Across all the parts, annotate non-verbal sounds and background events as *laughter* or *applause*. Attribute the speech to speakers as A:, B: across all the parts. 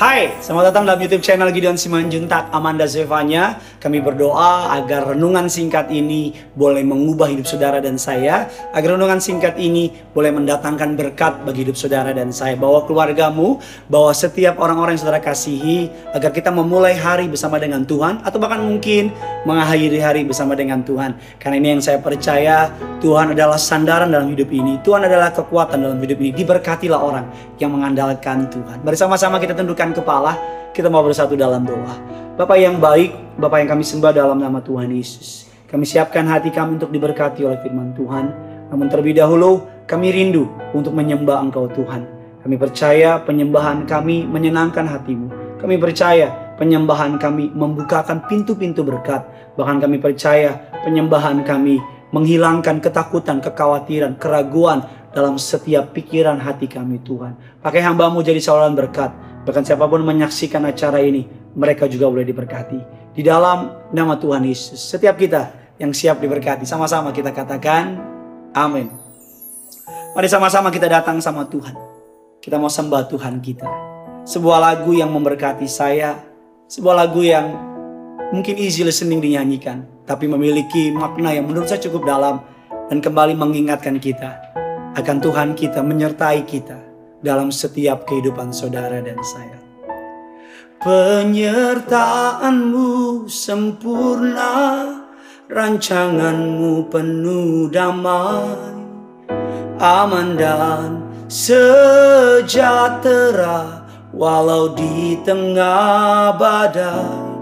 A: Hai, selamat datang dalam YouTube channel Gideon Simanjuntak Amanda Zevanya. Kami berdoa agar renungan singkat ini boleh mengubah hidup saudara dan saya, agar renungan singkat ini boleh mendatangkan berkat bagi hidup saudara dan saya, bawa keluargamu, bawa setiap orang-orang yang saudara kasihi, agar kita memulai hari bersama dengan Tuhan atau bahkan mungkin mengakhiri hari bersama dengan Tuhan. Karena ini yang saya percaya, Tuhan adalah sandaran dalam hidup ini, Tuhan adalah kekuatan dalam hidup ini. Diberkatilah orang yang mengandalkan Tuhan. Bersama-sama kita tundukkan kepala, kita mau bersatu dalam doa. Bapak yang baik, Bapak yang kami sembah dalam nama Tuhan Yesus. Kami siapkan hati kami untuk diberkati oleh firman Tuhan. Namun terlebih dahulu, kami rindu untuk menyembah Engkau Tuhan. Kami percaya penyembahan kami menyenangkan hatimu. Kami percaya penyembahan kami membukakan pintu-pintu berkat. Bahkan kami percaya penyembahan kami menghilangkan ketakutan, kekhawatiran, keraguan dalam setiap pikiran hati kami Tuhan. Pakai hambamu jadi saluran berkat Bahkan siapa pun menyaksikan acara ini, mereka juga boleh diberkati. Di dalam nama Tuhan Yesus, setiap kita yang siap diberkati, sama-sama kita katakan, amin. Mari sama-sama kita datang sama Tuhan. Kita mau sembah Tuhan kita. Sebuah lagu yang memberkati saya, sebuah lagu yang mungkin easy listening dinyanyikan, tapi memiliki makna yang menurut saya cukup dalam dan kembali mengingatkan kita akan Tuhan kita menyertai kita dalam setiap kehidupan saudara dan saya. Penyertaanmu sempurna, rancanganmu penuh damai, aman dan sejahtera walau di tengah badai.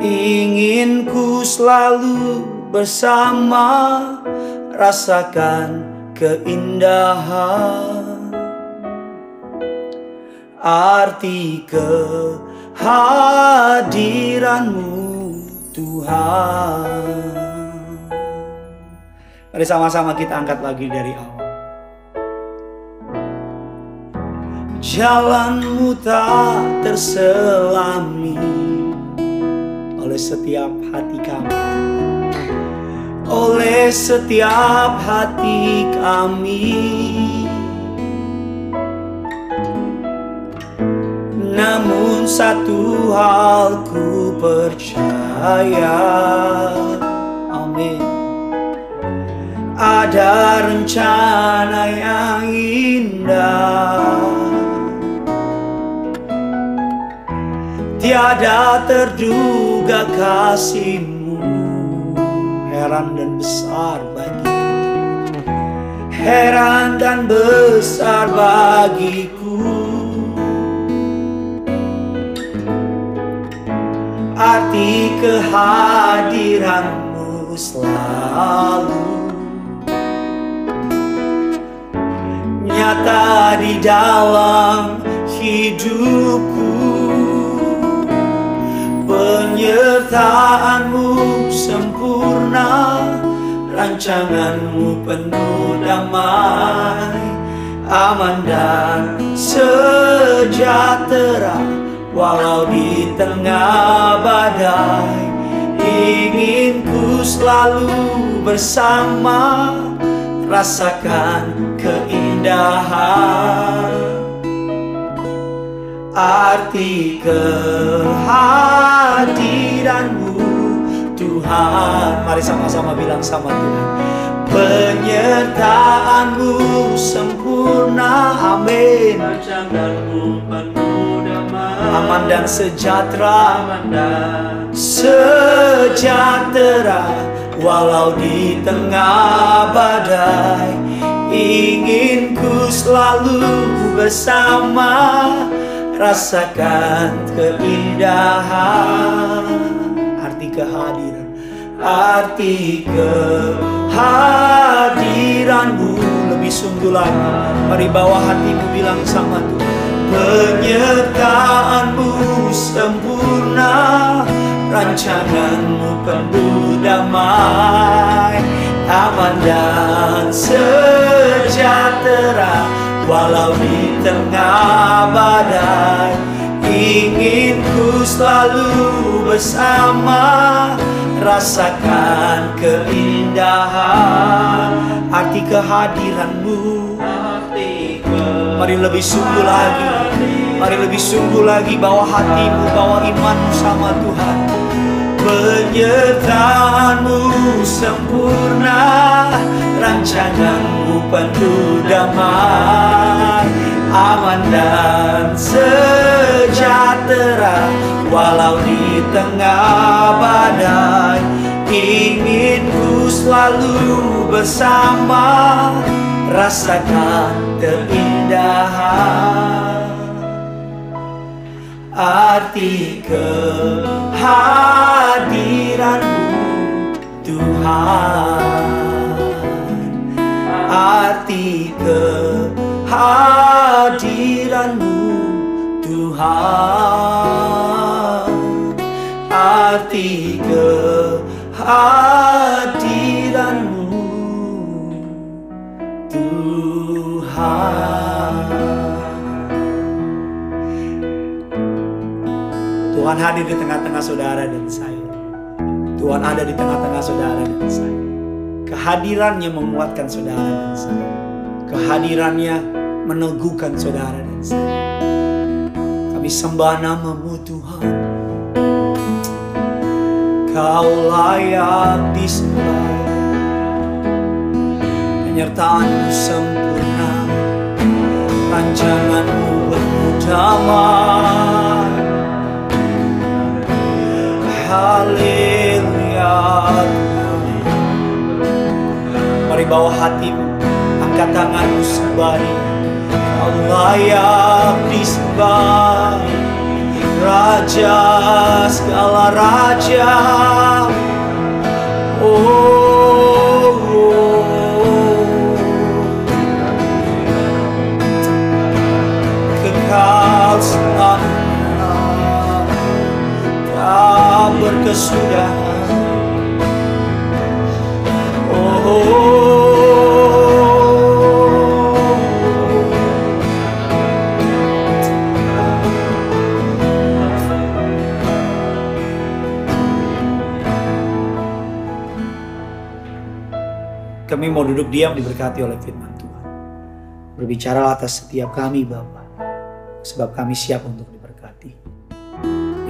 A: Ingin ku selalu bersama, rasakan keindahan arti kehadiranmu Tuhan. Mari sama-sama kita angkat lagi dari awal. Jalanmu tak terselami oleh setiap hati kami. Oleh setiap hati kami. Namun satu hal ku percaya. Amin. Ada rencana yang indah. Tiada terduga kasihmu Heran Heran dan besar bagiku. Arti kehadiranmu selalu nyata di dalam hidupku. Penyertaanmu sempurna rancanganmu penuh damai aman dan sejahtera. Walau di tengah badai Ingin ku selalu bersama. Rasakan keindahan Arti kehadiranmu Tuhan. Mari sama-sama bilang sama Tuhan. Penyertaanmu sempurna Amin. Aman dan sejahtera. Sejahtera walau di tengah badai. Ingin ku selalu bersama. Rasakan keindahan. Arti kehadiran arti kehadiranmu. Lebih sungguh lagi mari bawa hatimu bilang sama Tuhan. Penyertaanmu sempurna Rancanganmu penuh damai Aman dan sejahtera. Walau di tengah badai Ingin ku selalu bersama Rasakan keindahan Arti kehadiranmu Mari lebih sungguh lagi Mari lebih sungguh lagi bawa hatimu, bawa imanmu sama Tuhan. Penyertaanmu sempurna, rancanganmu penuh damai, aman dan sejahtera, walau di tengah badai. Ingin ku selalu bersama, rasakan keindahan. Arti kehadiranmu Tuhan. Arti kehadiranmu Tuhan. Arti kehadiranmu Tuhan Tuhan hadir di tengah-tengah saudara dan saya. Tuhan ada di tengah-tengah saudara dan saya. Kehadirannya menguatkan saudara dan saya. Kehadirannya meneguhkan saudara dan saya. Kami sembah namamu Tuhan. Kau layak disembah. Penyertaanmu sempurna. Rancanganmu penuh damai. Haleluya Mari bawa hatimu Angkat tanganmu sembah Kau layak disembah Raja segala raja. Oh, Diam diberkati oleh firman Tuhan. Berbicara atas setiap kami Bapa, sebab kami siap untuk diberkati.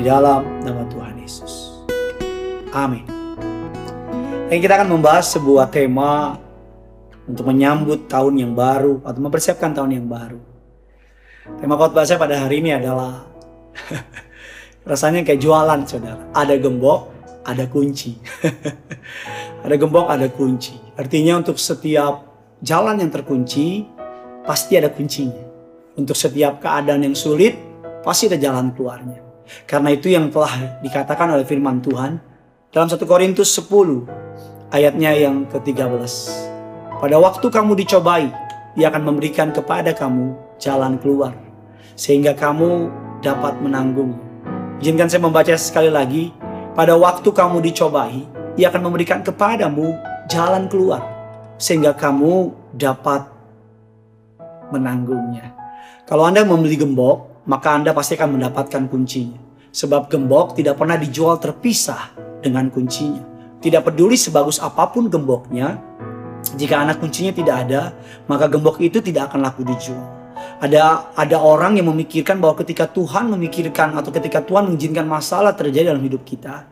A: Di dalam nama Tuhan Yesus. Amin. Dan kita akan membahas sebuah tema untuk menyambut tahun yang baru atau mempersiapkan tahun yang baru. Tema khotbah saya pada hari ini adalah *laughs* rasanya kayak jualan saudara. Ada gembok, ada kunci. *laughs* ada gembok, ada kunci. Artinya untuk setiap jalan yang terkunci, pasti ada kuncinya. Untuk setiap keadaan yang sulit, pasti ada jalan keluarnya. Karena itu yang telah dikatakan oleh firman Tuhan dalam 1 Korintus 10 ayatnya yang ke-13. Pada waktu kamu dicobai, ia akan memberikan kepada kamu jalan keluar. Sehingga kamu dapat menanggung. Izinkan saya membaca sekali lagi. Pada waktu kamu dicobai, ia akan memberikan kepadamu jalan keluar. Sehingga kamu dapat menanggungnya. Kalau Anda membeli gembok, maka Anda pasti akan mendapatkan kuncinya. Sebab gembok tidak pernah dijual terpisah dengan kuncinya. Tidak peduli sebagus apa pun gemboknya, jika anak kuncinya tidak ada, maka gembok itu tidak akan laku dijual. Ada ada orang yang memikirkan bahwa ketika Tuhan memikirkan atau ketika Tuhan mengizinkan masalah terjadi dalam hidup kita,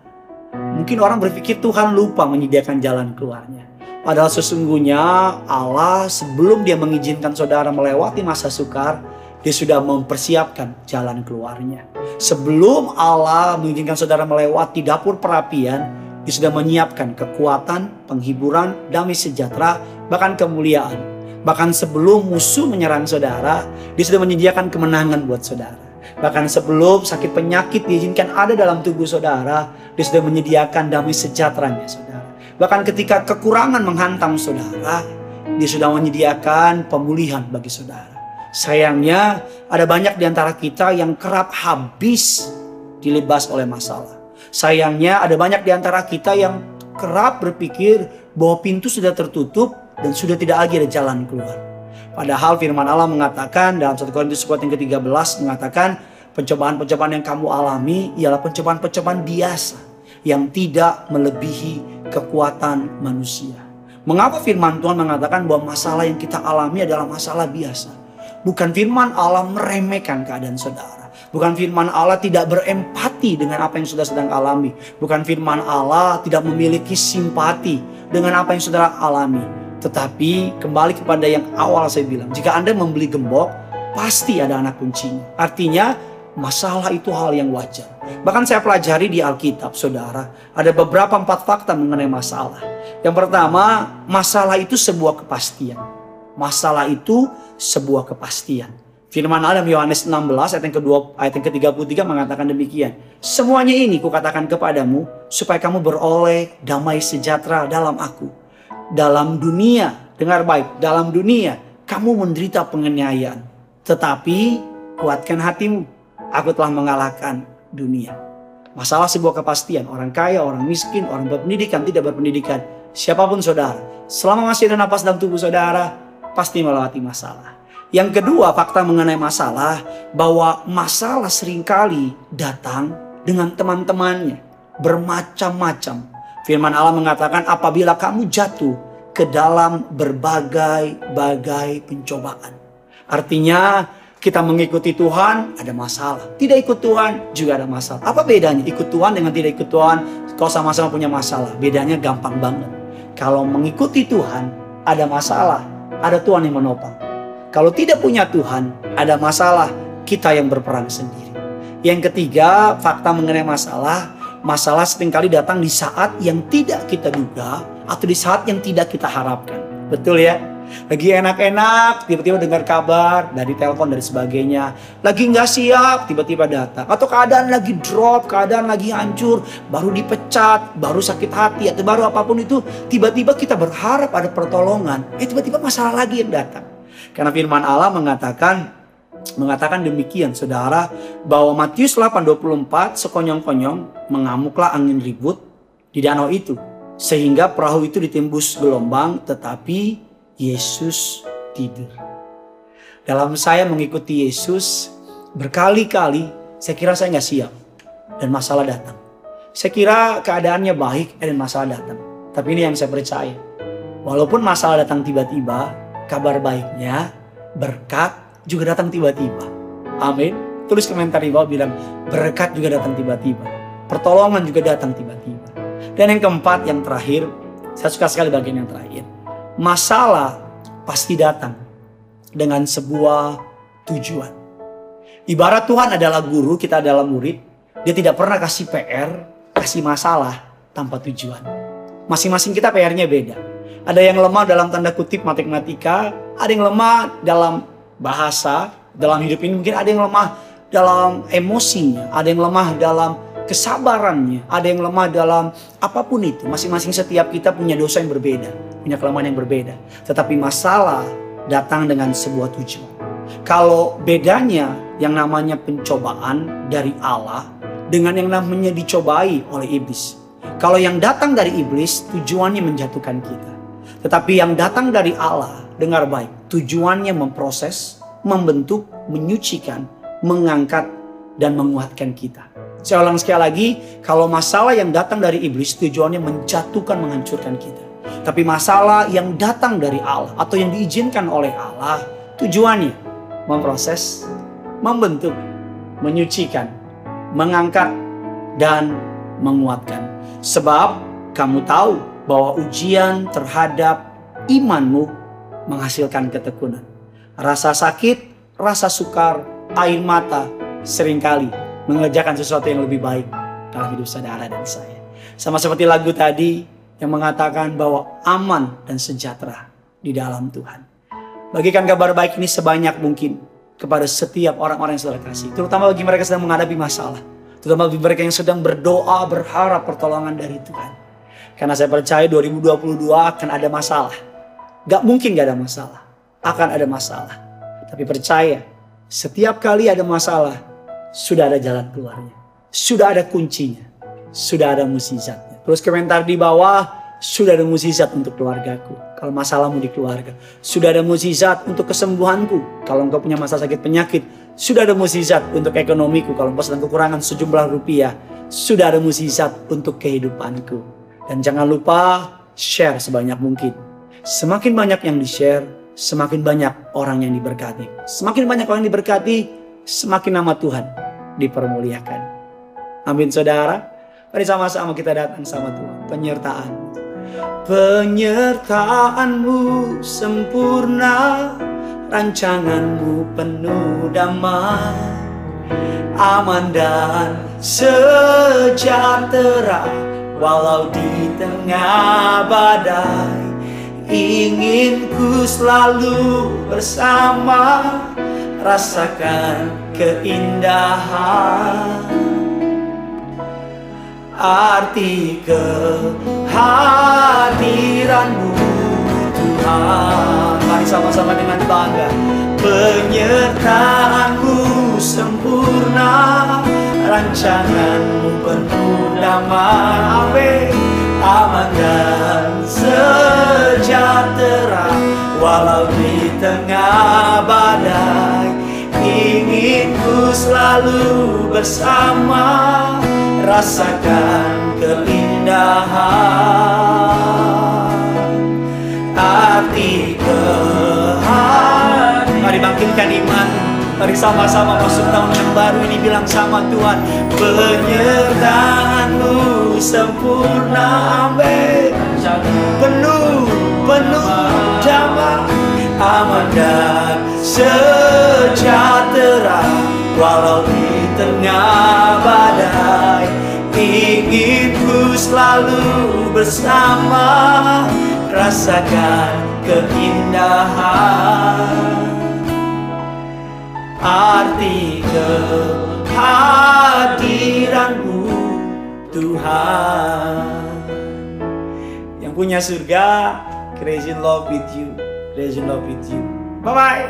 A: mungkin orang berpikir Tuhan lupa menyediakan jalan keluarnya. Padahal sesungguhnya Allah sebelum dia mengizinkan saudara melewati masa sukar, dia sudah mempersiapkan jalan keluarnya. Sebelum Allah mengizinkan saudara melewati dapur perapian, dia sudah menyiapkan kekuatan, penghiburan, damai sejahtera, bahkan kemuliaan. Bahkan sebelum musuh menyerang saudara, dia sudah menyediakan kemenangan buat saudara. Bahkan sebelum sakit penyakit diizinkan ada dalam tubuh saudara, dia sudah menyediakan damai sejahteranya saudara. Bahkan ketika kekurangan menghantam saudara, dia sudah menyediakan pemulihan bagi saudara. Sayangnya ada banyak di antara kita yang kerap habis dilibas oleh masalah. Sayangnya ada banyak di antara kita yang kerap berpikir bahwa pintu sudah tertutup dan sudah tidak lagi ada jalan keluar. Padahal firman Allah mengatakan dalam 1 Korintus 4 yang ke-13 mengatakan pencobaan-pencobaan yang kamu alami ialah pencobaan-pencobaan biasa yang tidak melebihi kekuatan manusia. Mengapa firman Tuhan mengatakan bahwa masalah yang kita alami adalah masalah biasa? Bukan firman Allah meremehkan keadaan saudara. Bukan firman Allah tidak berempati dengan apa yang saudara sedang alami. Bukan firman Allah tidak memiliki simpati dengan apa yang saudara alami. Tetapi kembali kepada yang awal saya bilang. Jika Anda membeli gembok, pasti ada anak kuncinya. Artinya masalah itu hal yang wajar. Bahkan saya pelajari di Alkitab, saudara. Ada beberapa empat fakta mengenai masalah. Yang pertama, masalah itu sebuah kepastian. Masalah itu sebuah kepastian. Firman Allah Yohanes 16 ayat yang kedua ayat yang ke-33 mengatakan demikian. Semuanya ini kukatakan kepadamu supaya kamu beroleh damai sejahtera dalam aku. Dalam dunia, dengar baik, dalam dunia kamu menderita penganiayaan. Tetapi kuatkan hatimu. Aku telah mengalahkan dunia. Masalah sebuah kepastian, orang kaya, orang miskin, orang berpendidikan, tidak berpendidikan, siapa pun saudara, selama masih ada napas dalam tubuh saudara, pasti melewati masalah. Yang kedua, fakta mengenai masalah bahwa masalah sering kali datang dengan teman-temannya bermacam-macam. Firman Allah mengatakan apabila kamu jatuh ke dalam berbagai-bagai pencobaan. Artinya kita mengikuti Tuhan ada masalah. Tidak ikut Tuhan juga ada masalah. Apa bedanya ikut Tuhan dengan tidak ikut Tuhan? Kau sama-sama punya masalah. Bedanya gampang banget. Kalau mengikuti Tuhan ada masalah, ada Tuhan yang menopang. Kalau tidak punya Tuhan, ada masalah, kita yang berperan sendiri. Yang ketiga, fakta mengenai masalah, masalah sering kali datang di saat yang tidak kita duga atau di saat yang tidak kita harapkan. Betul ya? Lagi enak-enak, tiba-tiba dengar kabar dari telepon dan sebagainya. Lagi nggak siap, tiba-tiba datang. Atau keadaan lagi drop, keadaan lagi hancur, baru dipecat, baru sakit hati, atau baru apa pun itu. Tiba-tiba kita berharap ada pertolongan. Eh tiba-tiba masalah lagi yang datang. Karena firman Allah mengatakan mengatakan demikian saudara bahwa Matius 8:24 sekonyong-konyong mengamuklah angin ribut di danau itu sehingga perahu itu ditembus gelombang tetapi Yesus tidur. Dalam saya mengikuti Yesus berkali-kali saya kira saya nggak siap dan masalah datang. Saya kira keadaannya baik dan masalah datang. Tapi ini yang saya percaya. Walaupun masalah datang tiba-tiba, kabar baiknya, berkat juga datang tiba-tiba. Amin. Tulis komentar di bawah bilang berkat juga datang tiba-tiba. Pertolongan juga datang tiba-tiba. Dan yang keempat, yang terakhir, saya suka sekali bagian yang terakhir. Masalah pasti datang dengan sebuah tujuan. Ibarat Tuhan adalah guru, kita adalah murid. Dia tidak pernah kasih PR, kasih masalah tanpa tujuan. Masing-masing kita PR-nya beda. Ada yang lemah dalam tanda kutip matematika, ada yang lemah dalam bahasa, dalam hidup ini mungkin ada yang lemah dalam emosinya, ada yang lemah dalam kesabarannya, ada yang lemah dalam apa pun itu. Masing-masing setiap kita punya dosa yang berbeda, punya kelemahan yang berbeda. Tetapi masalah datang dengan sebuah tujuan. Kalau bedanya yang namanya pencobaan dari Allah dengan yang namanya dicobai oleh iblis. Kalau yang datang dari iblis tujuannya menjatuhkan kita. Tetapi yang datang dari Allah, dengar baik, tujuannya memproses, membentuk, menyucikan, mengangkat, dan menguatkan kita. Saya ulang sekali lagi, kalau masalah yang datang dari iblis tujuannya menjatuhkan, menghancurkan kita. Tapi masalah yang datang dari Allah atau yang diizinkan oleh Allah, tujuannya memproses, membentuk, menyucikan, mengangkat, dan menguatkan. Sebab kamu tahu bahwa ujian terhadap imanmu menghasilkan ketekunan. Rasa sakit, rasa sukar, air mata sering kali mengerjakan sesuatu yang lebih baik dalam hidup saudara dan saya. Sama seperti lagu tadi yang mengatakan bahwa aman dan sejahtera di dalam Tuhan. Bagikan kabar baik ini sebanyak mungkin kepada setiap orang-orang yang saudara kasih. Terutama bagi mereka yang sedang menghadapi masalah. Terutama bagi mereka yang sedang berdoa berharap pertolongan dari Tuhan. Karena saya percaya 2022 akan ada masalah. Gak mungkin gak ada masalah. Akan ada masalah. Tapi percaya, setiap kali ada masalah, sudah ada jalan keluarnya. Sudah ada kuncinya. Sudah ada musizatnya. Terus komentar di bawah, sudah ada musizat untuk keluargaku. Kalau masalahmu di keluarga. Sudah ada musizat untuk kesembuhanku. Kalau engkau punya masalah sakit penyakit. Sudah ada musizat untuk ekonomiku. Kalau engkau sedang kekurangan sejumlah rupiah. Sudah ada musizat untuk kehidupanku. Dan jangan lupa share sebanyak mungkin. Semakin banyak yang di-share, semakin banyak orang yang diberkati. Semakin banyak orang yang diberkati, semakin nama Tuhan dipermuliakan. Amin saudara. Mari sama-sama kita datang sama Tuhan. Penyertaan. Penyertaanmu sempurna, rancanganmu penuh damai, aman dan sejahtera, walau di tengah badai. Ingin ku selalu bersama, rasakan keindahan. Arti kehadiranmu Tuhan. Mari sama-sama dengan bangga. Penyertaanmu sempurna. Rancanganmu penuh damai Aman dan sejahtera Walau di tengah badai Ingin ku selalu bersama. Rasakan keindahan arti kehadiran. Mari bangkitkan iman mari sama-sama masuk tahun yang baru ini bilang sama Tuhan penyertaanmu sempurna amin. Penuh penuh damai aman dan sejahtera. Walau di tengah badai ingin ku selalu bersama. Rasakan keindahan arti kehadiranmu Tuhan. Yang punya surga crazy love with you crazy love with you. Bye bye